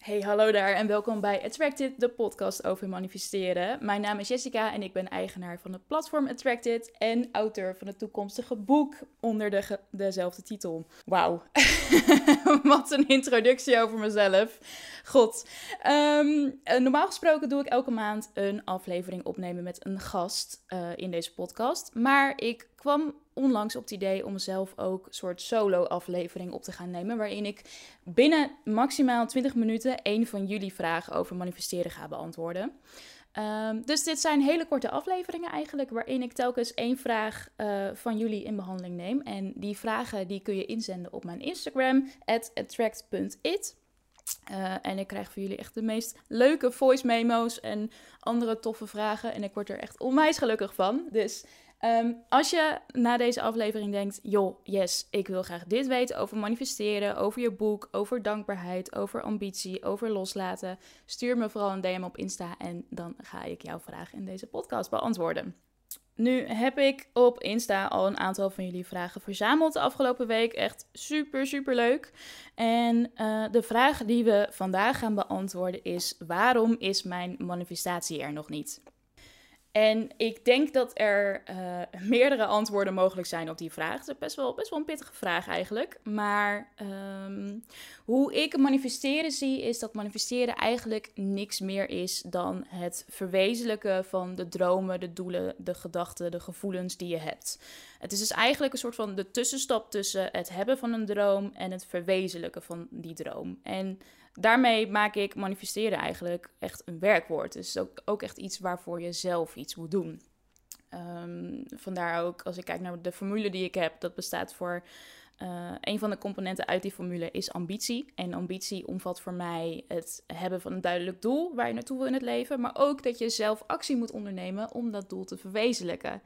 Hey, hallo daar en welkom bij Attracted, de podcast over manifesteren. Mijn naam is Jessica en ik ben eigenaar van het platform Attracted en auteur van het toekomstige boek onder de dezelfde titel. Wauw, wat een introductie over mezelf. God. Ehm, eh, normaal gesproken doe ik elke maand een aflevering opnemen met een gast uh, in deze podcast. Maar ik kwam onlangs op het idee om zelf ook een soort solo-aflevering op te gaan nemen. Waarin ik binnen maximaal 20 minuten één van jullie vragen over manifesteren ga beantwoorden. Um, dus dit zijn hele korte afleveringen eigenlijk, waarin ik telkens één vraag uh, van jullie in behandeling neem. En die vragen die kun je inzenden op mijn Instagram, attract.it. Uh, en ik krijg voor jullie echt de meest leuke voice memo's en andere toffe vragen. En ik word er echt onwijs gelukkig van. Dus um, als je na deze aflevering denkt: joh, yes, ik wil graag dit weten over manifesteren, over je boek, over dankbaarheid, over ambitie, over loslaten, stuur me vooral een DM op Insta en dan ga ik jouw vraag in deze podcast beantwoorden. Nu heb ik op Insta al een aantal van jullie vragen verzameld de afgelopen week. Echt super, super leuk. En uh, de vraag die we vandaag gaan beantwoorden is: waarom is mijn manifestatie er nog niet? En ik denk dat er uh, meerdere antwoorden mogelijk zijn op die vraag. Het is best wel, best wel een pittige vraag eigenlijk. Maar um, hoe ik manifesteren zie, is dat manifesteren eigenlijk niks meer is dan het verwezenlijken van de dromen, de doelen, de gedachten, de gevoelens die je hebt. Het is dus eigenlijk een soort van de tussenstap tussen het hebben van een droom en het verwezenlijken van die droom. En daarmee maak ik manifesteren eigenlijk echt een werkwoord. Dus ook, ook echt iets waarvoor je zelf iets moet doen. Um, vandaar ook, als ik kijk naar de formule die ik heb, dat bestaat voor. Uh, een van de componenten uit die formule is ambitie. En ambitie omvat voor mij het hebben van een duidelijk doel waar je naartoe wil in het leven. Maar ook dat je zelf actie moet ondernemen om dat doel te verwezenlijken.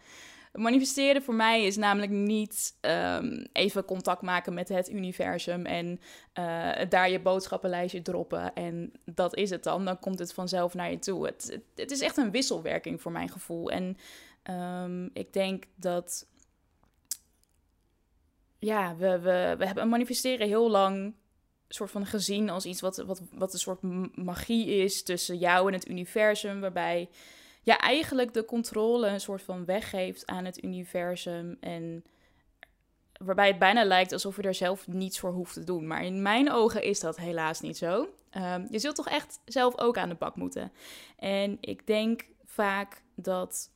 Manifesteren voor mij is namelijk niet um, even contact maken met het universum en uh, daar je boodschappenlijstje droppen en dat is het dan. Dan komt het vanzelf naar je toe. Het, het, is echt een wisselwerking voor mijn gevoel. En um, ik denk dat. Ja, we, we, we hebben manifesteren heel lang soort van gezien als iets wat, wat, wat een soort magie is tussen jou en het universum, waarbij ja, eigenlijk de controle een soort van weggeeft aan het universum. En waarbij het bijna lijkt alsof je er zelf niets voor hoeft te doen. Maar in mijn ogen is dat helaas niet zo. Um, je zult toch echt zelf ook aan de bak moeten. En ik denk vaak dat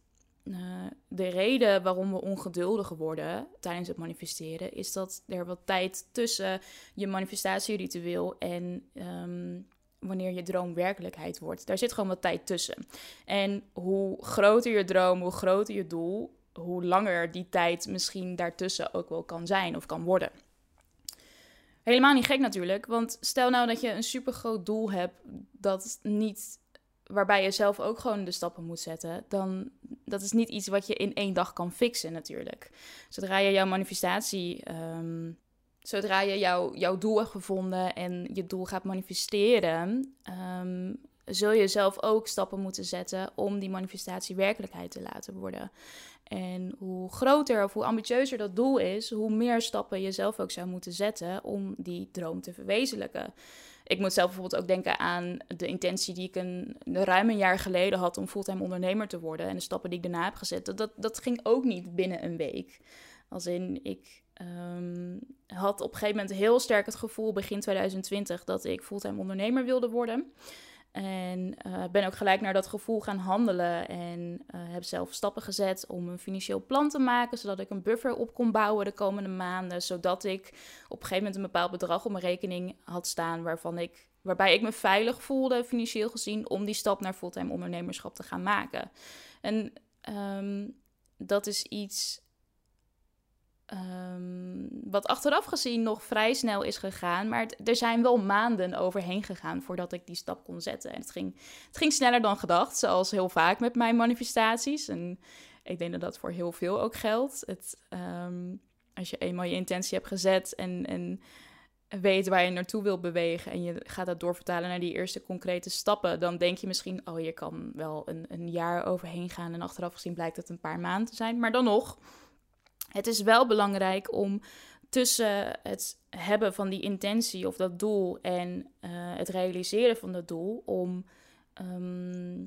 uh, de reden waarom we ongeduldig worden tijdens het manifesteren, is dat er wat tijd tussen je manifestatieritueel en um, wanneer je droom werkelijkheid wordt. Daar zit gewoon wat tijd tussen. En hoe groter je droom, hoe groter je doel, hoe langer die tijd misschien daartussen ook wel kan zijn of kan worden. Helemaal niet gek natuurlijk, want stel nou dat je een super groot doel hebt dat niet waarbij je zelf ook gewoon de stappen moet zetten, dan dat is niet iets wat je in één dag kan fixen natuurlijk. Zodra je jouw manifestatie um, zodra je jouw, jouw doel hebt gevonden en je doel gaat manifesteren, um, zul je zelf ook stappen moeten zetten om die manifestatie werkelijkheid te laten worden. En hoe groter of hoe ambitieuzer dat doel is, hoe meer stappen je zelf ook zou moeten zetten om die droom te verwezenlijken. Ik moet zelf bijvoorbeeld ook denken aan de intentie die ik een, ruim een jaar geleden had om fulltime ondernemer te worden. En de stappen die ik daarna heb gezet. Dat, dat ging ook niet binnen een week. Als in, ik um, had op een gegeven moment heel sterk het gevoel begin 2020 dat ik fulltime ondernemer wilde worden. En uh, ben ook gelijk naar dat gevoel gaan handelen. En uh, heb zelf stappen gezet om een financieel plan te maken. Zodat ik een buffer op kon bouwen de komende maanden. Zodat ik op een gegeven moment een bepaald bedrag op mijn rekening had staan. Waarvan ik, waarbij ik me veilig voelde, financieel gezien, om die stap naar fulltime ondernemerschap te gaan maken. En um, dat is iets Um, wat achteraf gezien nog vrij snel is gegaan. Maar er zijn wel maanden overheen gegaan voordat ik die stap kon zetten. En het ging, het ging sneller dan gedacht, zoals heel vaak met mijn manifestaties. En ik denk dat dat voor heel veel ook geldt. Het, um, als je eenmaal je intentie hebt gezet en, en weet waar je naartoe wil bewegen en je gaat dat doorvertalen naar die eerste concrete stappen, dan denk je misschien, oh, je kan wel een, een jaar overheen gaan en achteraf gezien blijkt het een paar maanden te zijn. Maar dan nog, het is wel belangrijk om tussen het hebben van die intentie of dat doel en eh, het realiseren van dat doel om ehm,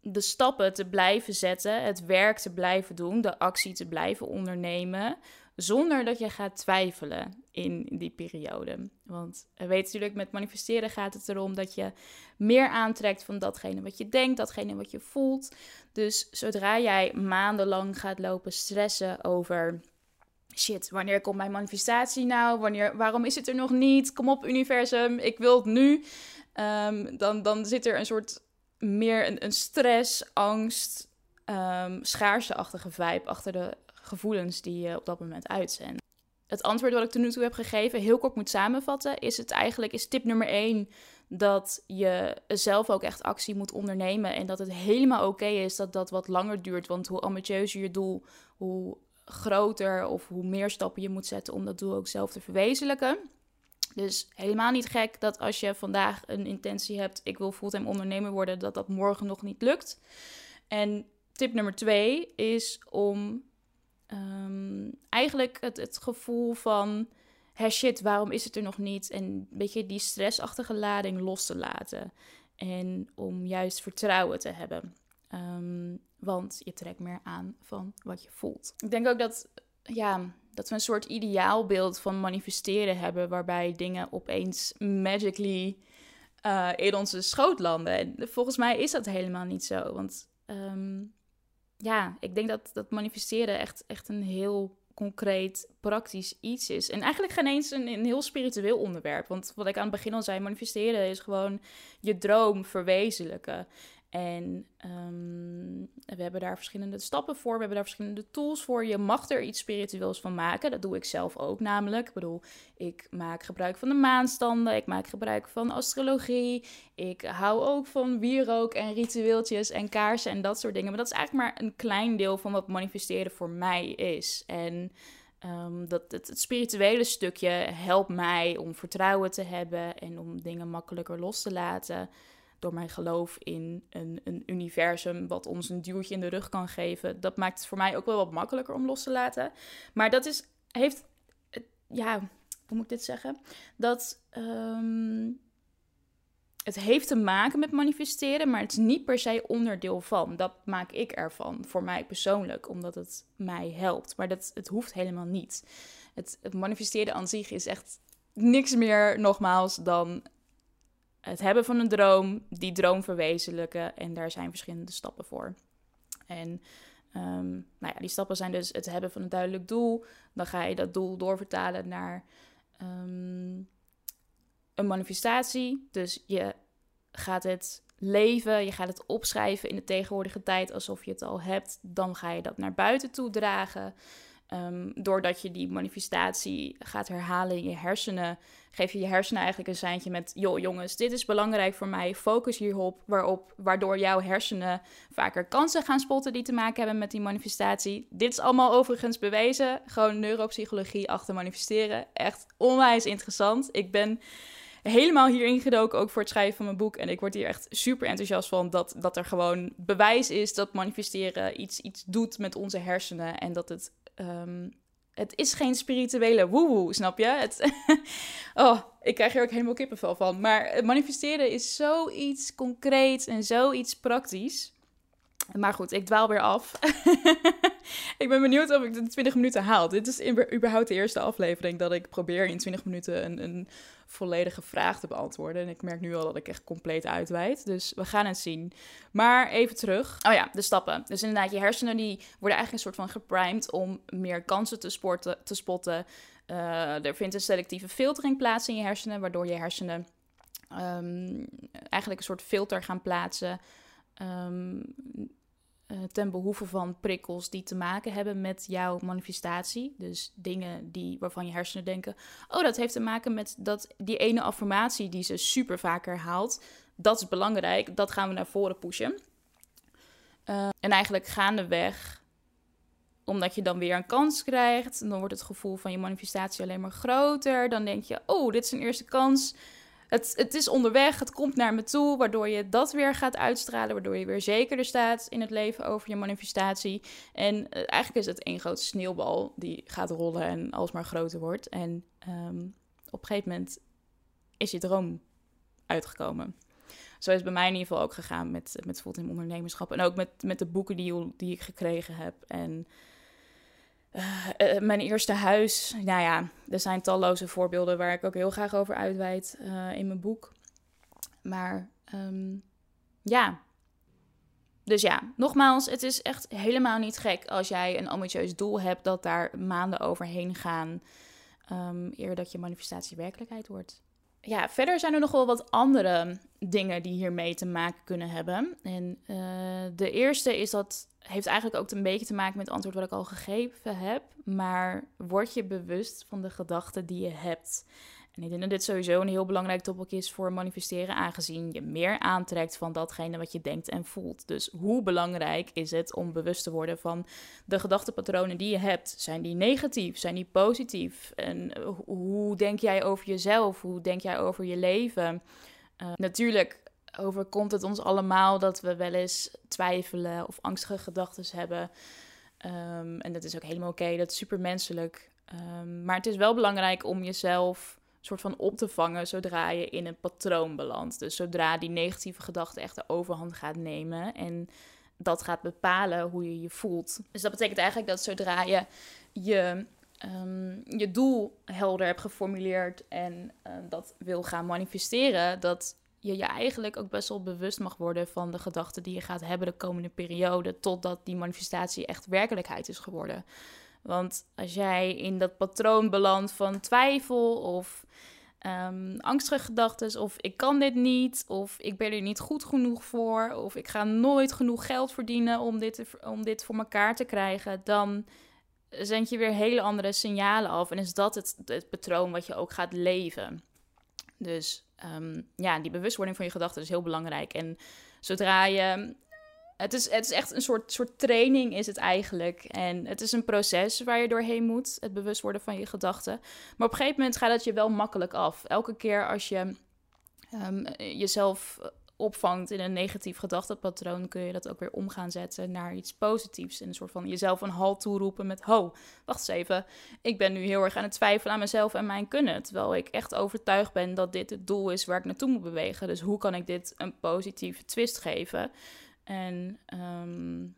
de stappen te blijven zetten, het werk te blijven doen, de actie te blijven ondernemen, zonder dat je gaat twijfelen in die periode. Want we weten natuurlijk, met manifesteren gaat het erom dat je meer aantrekt van datgene wat je denkt, datgene wat je voelt. Dus zodra jij maandenlang gaat lopen stressen over shit, wanneer komt mijn manifestatie nou? Wanneer, waarom is het er nog niet? Kom op, universum, ik wil het nu. Ehm, dan, dan zit er een soort meer een, een stress, angst, um, schaarseachtige vibe achter de gevoelens die je op dat moment uitzendt. Het antwoord wat ik tot nu toe heb gegeven, heel kort moet samenvatten, is het eigenlijk, is tip nummer 1 dat je zelf ook echt actie moet ondernemen en dat het helemaal oké is dat dat wat langer duurt. Want hoe ambitieuzer je doel, hoe groter of hoe meer stappen je moet zetten om dat doel ook zelf te verwezenlijken. Dus helemaal niet gek dat als je vandaag een intentie hebt, ik wil fulltime ondernemer worden, dat dat morgen nog niet lukt. En tip nummer twee is om ehm, eigenlijk het, het gevoel van, hey shit, waarom is het er nog niet? En een beetje die stressachtige lading los te laten. En om juist vertrouwen te hebben. Um, want je trekt meer aan van wat je voelt. Ik denk ook dat, ja, dat we een soort ideaalbeeld van manifesteren hebben, waarbij dingen opeens magically uh, in onze schoot landen. En volgens mij is dat helemaal niet zo. Want um, ja, ik denk dat, dat manifesteren echt, echt een heel concreet, praktisch iets is. En eigenlijk geen eens een, een heel spiritueel onderwerp. Want wat ik aan het begin al zei, manifesteren is gewoon je droom verwezenlijken. En um, we hebben daar verschillende stappen voor, we hebben daar verschillende tools voor. Je mag er iets spiritueels van maken. Dat doe ik zelf ook namelijk. Ik bedoel, ik maak gebruik van de maanstanden, ik maak gebruik van astrologie. Ik hou ook van wierook en ritueeltjes en kaarsen en dat soort dingen. Maar dat is eigenlijk maar een klein deel van wat manifesteren voor mij is. En um, dat, het spirituele stukje helpt mij om vertrouwen te hebben en om dingen makkelijker los te laten door mijn geloof in een, een universum wat ons een duwtje in de rug kan geven. Dat maakt het voor mij ook wel wat makkelijker om los te laten. Maar dat is, heeft, ja, hoe moet ik dit zeggen? Dat ehm, het heeft te maken met manifesteren, maar het is niet per se onderdeel van. Dat maak ik ervan, voor mij persoonlijk, omdat het mij helpt. Maar dat, het hoeft helemaal niet. Het, het manifesteren aan zich is echt niks meer, nogmaals, dan het hebben van een droom, die droom verwezenlijken. En daar zijn verschillende stappen voor. En um, nou ja, die stappen zijn dus het hebben van een duidelijk doel. Dan ga je dat doel doorvertalen naar um, een manifestatie. Dus je gaat het leven, je gaat het opschrijven in de tegenwoordige tijd alsof je het al hebt. Dan ga je dat naar buiten toe dragen. Um, doordat je die manifestatie gaat herhalen in je hersenen, geef je je hersenen eigenlijk een seintje met: joh, jongens, dit is belangrijk voor mij. Focus hierop, waarop, waardoor jouw hersenen vaker kansen gaan spotten die te maken hebben met die manifestatie. Dit is allemaal overigens bewezen. Gewoon neuropsychologie achter manifesteren. Echt onwijs interessant. Ik ben helemaal hierin gedoken, ook voor het schrijven van mijn boek. En ik word hier echt super enthousiast van dat, dat er gewoon bewijs is dat manifesteren iets, iets doet met onze hersenen. En dat het um, het is geen spirituele woehoe, snap je? Het, oh, ik krijg er ook helemaal kippenvel van. Maar manifesteren is zoiets concreets en zoiets praktisch. Maar goed, ik dwaal weer af. ik ben benieuwd of ik de 20 minuten haal. Dit is überhaupt de eerste aflevering dat ik probeer in 20 minuten een, een volledige vraag te beantwoorden. En ik merk nu al dat ik echt compleet uitweid. Dus we gaan het zien. Maar even terug. Oh ja, de stappen. Dus inderdaad, je hersenen die worden eigenlijk een soort van geprimed om meer kansen te, sporten, te spotten. Uh, er vindt een selectieve filtering plaats in je hersenen, waardoor je hersenen um, eigenlijk een soort filter gaan plaatsen. Um, ten behoeve van prikkels die te maken hebben met jouw manifestatie. Dus dingen die, waarvan je hersenen denken: oh, dat heeft te maken met dat, die ene affirmatie die ze super vaak herhaalt. Dat is belangrijk, dat gaan we naar voren pushen. Uh, en eigenlijk gaandeweg, omdat je dan weer een kans krijgt, dan wordt het gevoel van je manifestatie alleen maar groter. Dan denk je: oh, dit is een eerste kans het, het is onderweg, het komt naar me toe, waardoor je dat weer gaat uitstralen, waardoor je weer zekerder staat in het leven over je manifestatie. En eh, eigenlijk is het één grote sneeuwbal die gaat rollen en alsmaar groter wordt. En ehm, op een gegeven moment is je droom uitgekomen. Zo is het bij mij in ieder geval ook gegaan met, met fulltime ondernemerschap. En ook met, met de boeken die, die ik gekregen heb. En uh, uh, mijn eerste huis. Nou ja, er zijn talloze voorbeelden waar ik ook heel graag over uitweid uh, in mijn boek. Maar um, ja. Dus ja, nogmaals, het is echt helemaal niet gek als jij een ambitieus doel hebt dat daar maanden overheen gaan. Um, eer dat je manifestatie werkelijkheid wordt ja, verder zijn er nog wel wat andere dingen die hiermee te maken kunnen hebben. En uh, de eerste is dat heeft eigenlijk ook een beetje te maken met het antwoord wat ik al gegeven heb. Maar word je bewust van de gedachten die je hebt? En ik denk dat dit sowieso een heel belangrijk topic is voor manifesteren, aangezien je meer aantrekt van datgene wat je denkt en voelt. Dus hoe belangrijk is het om bewust te worden van de gedachtenpatronen die je hebt? Zijn die negatief? Zijn die positief? En hoe denk jij over jezelf? Hoe denk jij over je leven? Uh, natuurlijk overkomt het ons allemaal dat we wel eens twijfelen of angstige gedachten hebben. Um, en dat is ook helemaal oké, dat is super menselijk. Um, maar het is wel belangrijk om jezelf soort van op te vangen zodra je in een patroon belandt. Dus zodra die negatieve gedachte echt de overhand gaat nemen en dat gaat bepalen hoe je je voelt. Dus dat betekent eigenlijk dat zodra je je, um, je doel helder hebt geformuleerd en uh, dat wil gaan manifesteren, dat je je eigenlijk ook best wel bewust mag worden van de gedachten die je gaat hebben de komende periode, totdat die manifestatie echt werkelijkheid is geworden. Want als jij in dat patroon belandt van twijfel of um, angstige gedachten, of ik kan dit niet, of ik ben er niet goed genoeg voor, of ik ga nooit genoeg geld verdienen om dit, om dit voor elkaar te krijgen, dan zend je weer hele andere signalen af. En is dat het, het patroon wat je ook gaat leven. Dus um, ja, die bewustwording van je gedachten is heel belangrijk. En zodra je het is, het is echt een soort, soort training is het eigenlijk. En het is een proces waar je doorheen moet. Het bewust worden van je gedachten. Maar op een gegeven moment gaat het je wel makkelijk af. Elke keer als je um, jezelf opvangt in een negatief gedachtenpatroon, kun je dat ook weer om gaan zetten naar iets positiefs. En een soort van jezelf een halt toeroepen met: Ho, wacht eens even. Ik ben nu heel erg aan het twijfelen aan mezelf en mijn kunnen. Terwijl ik echt overtuigd ben dat dit het doel is waar ik naartoe moet bewegen. Dus hoe kan ik dit een positieve twist geven? En um,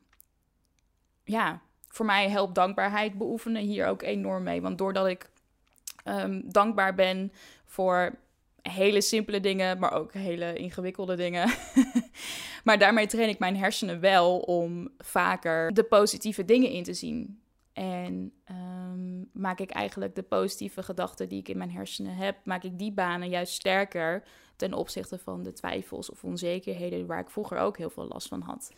ja, voor mij helpt dankbaarheid beoefenen hier ook enorm mee. Want doordat ik um, dankbaar ben voor hele simpele dingen, maar ook hele ingewikkelde dingen. maar daarmee train ik mijn hersenen wel om vaker de positieve dingen in te zien. En um, maak ik eigenlijk de positieve gedachten die ik in mijn hersenen heb, maak ik die banen juist sterker ten opzichte van de twijfels of onzekerheden waar ik vroeger ook heel veel last van had.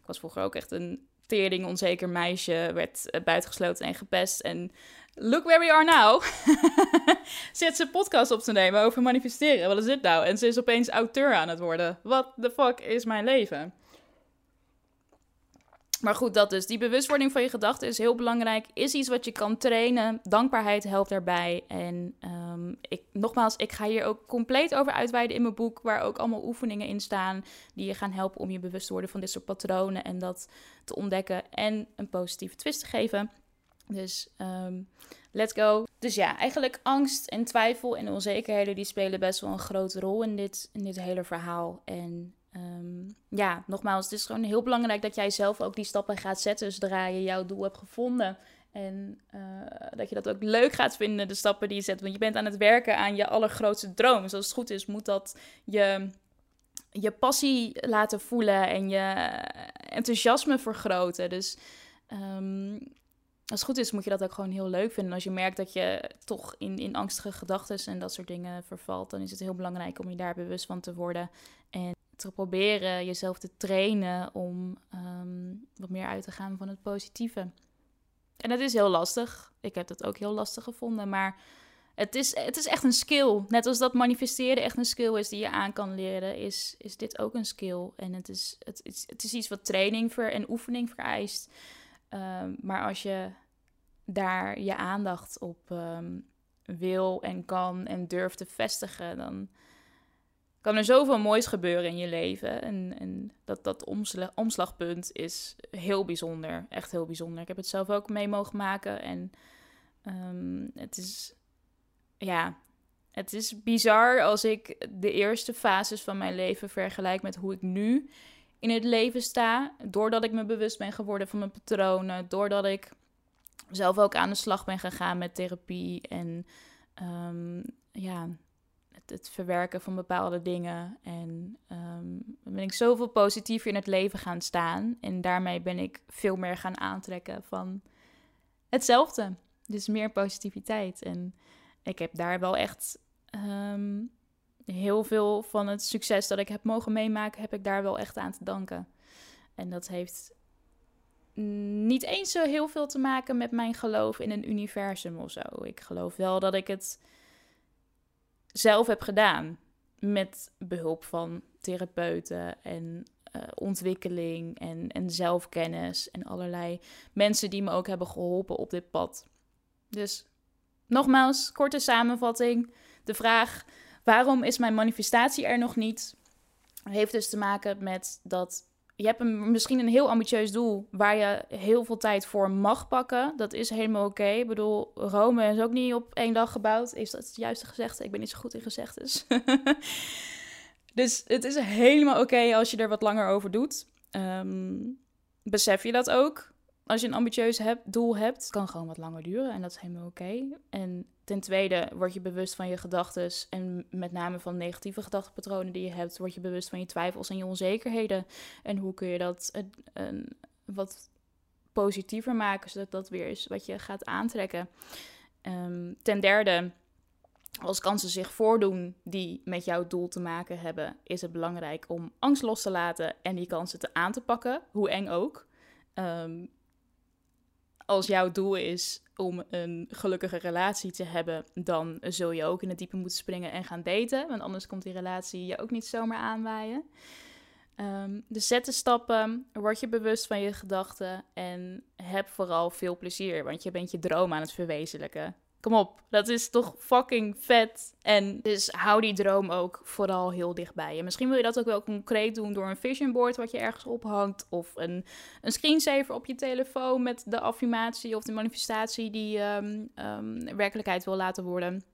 Ik was vroeger ook echt een tering onzeker meisje, werd uh, buitengesloten en gepest. En look where we are now. Zit ze podcast op te nemen over manifesteren. Wat is dit nou? En ze is opeens auteur aan het worden. What the fuck is mijn leven? Maar goed, dat dus. Die bewustwording van je gedachten is heel belangrijk. Is iets wat je kan trainen. Dankbaarheid helpt daarbij. En um, ik, nogmaals, ik ga hier ook compleet over uitweiden in mijn boek. Waar ook allemaal oefeningen in staan. Die je gaan helpen om je bewust te worden van dit soort patronen. En dat te ontdekken. En een positieve twist te geven. Dus um, let's go. Dus ja, eigenlijk angst en twijfel en onzekerheden. Die spelen best wel een grote rol in dit, in dit hele verhaal. En Um, ja, nogmaals, het is gewoon heel belangrijk dat jij zelf ook die stappen gaat zetten zodra je jouw doel hebt gevonden. En uh, dat je dat ook leuk gaat vinden, de stappen die je zet. Want je bent aan het werken aan je allergrootste droom. Dus als het goed is, moet dat je, je passie laten voelen en je enthousiasme vergroten. Dus um, als het goed is, moet je dat ook gewoon heel leuk vinden. Als je merkt dat je toch in, in angstige gedachten en dat soort dingen vervalt, dan is het heel belangrijk om je daar bewust van te worden. En te proberen jezelf te trainen om um, wat meer uit te gaan van het positieve. En dat is heel lastig. Ik heb dat ook heel lastig gevonden. Maar het is, het is echt een skill. Net als dat manifesteren echt een skill is die je aan kan leren, is, is dit ook een skill. En het is, het, het is iets wat training ver, en oefening vereist. Um, maar als je daar je aandacht op um, wil en kan en durft te vestigen, dan kan er zoveel moois gebeuren in je leven. En, en dat, dat omslagpunt is heel bijzonder. Echt heel bijzonder. Ik heb het zelf ook mee mogen maken. En ehm, het is. Ja, het is bizar als ik de eerste fases van mijn leven vergelijk met hoe ik nu in het leven sta. Doordat ik me bewust ben geworden van mijn patronen. Doordat ik zelf ook aan de slag ben gegaan met therapie. En um, ja, het, verwerken van bepaalde dingen. En um, ben ik zoveel positiever in het leven gaan staan. En daarmee ben ik veel meer gaan aantrekken van hetzelfde. Dus meer positiviteit. En ik heb daar wel echt um, heel veel van het succes dat ik heb mogen meemaken, heb ik daar wel echt aan te danken. En dat heeft niet eens zo heel veel te maken met mijn geloof in een universum of zo. Ik geloof wel dat ik het zelf heb gedaan. Met behulp van therapeuten en uh, ontwikkeling en, en zelfkennis en allerlei mensen die me ook hebben geholpen op dit pad. Dus nogmaals, korte samenvatting. De vraag: waarom is mijn manifestatie er nog niet? Heeft dus te maken met dat je hebt een, misschien een heel ambitieus doel waar je heel veel tijd voor mag pakken. Dat is helemaal oké. Ik bedoel, Rome is ook niet op één dag gebouwd. Is dat het juiste gezegd? Ik ben niet zo goed in gezegdes. dus het is helemaal oké als je er wat langer over doet. Ehm, besef je dat ook? Als je een ambitieus doel hebt, kan gewoon wat langer duren en dat is helemaal oké. En ten tweede word je bewust van je gedachten en met name van negatieve gedachtenpatronen die je hebt, word je bewust van je twijfels en je onzekerheden. En hoe kun je dat een, een, wat positiever maken, zodat dat weer is wat je gaat aantrekken. Um, ten derde, als kansen zich voordoen die met jouw doel te maken hebben, is het belangrijk om angst los te laten en die kansen te aan te pakken, hoe eng ook. Um, als jouw doel is om een gelukkige relatie te hebben, dan zul je ook in het diepe moeten springen en gaan daten. Want anders komt die relatie je ook niet zomaar aanwaaien. Um, dus zet de stappen, word je bewust van je gedachten en heb vooral veel plezier, want je bent je droom aan het verwezenlijken. Kom op, dat is toch fucking vet. En dus hou die droom ook vooral heel dichtbij je. Misschien wil je dat ook wel concreet doen door een vision board wat je ergens ophangt. Of een, een screensaver op je telefoon met de affirmatie of de manifestatie die je um, werkelijkheid wil laten worden.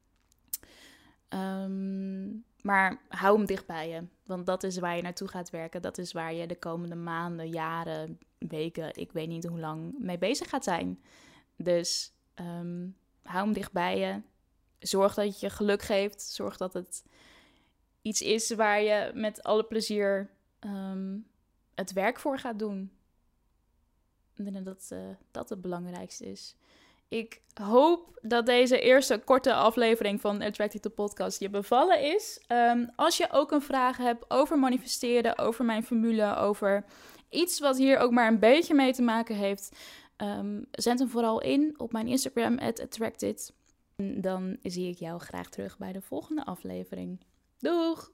Ehm, maar hou hem dichtbij je. Want dat is waar je naartoe gaat werken. Dat is waar je de komende maanden, jaren, weken, ik weet niet hoe lang mee bezig gaat zijn. Dus hou hem dichtbij je. Zorg dat het je geluk geeft. Zorg dat het iets is waar je met alle plezier um, het werk voor gaat doen. Ik denk dat uh, dat het belangrijkste is. Ik hoop dat deze eerste korte aflevering van Attractive the Podcast je bevallen is. Um, als je ook een vraag hebt over manifesteren, over mijn formule, over iets wat hier ook maar een beetje mee te maken heeft, Um, zend hem vooral in op mijn Instagram, attracted. En dan zie ik jou graag terug bij de volgende aflevering. Doeg!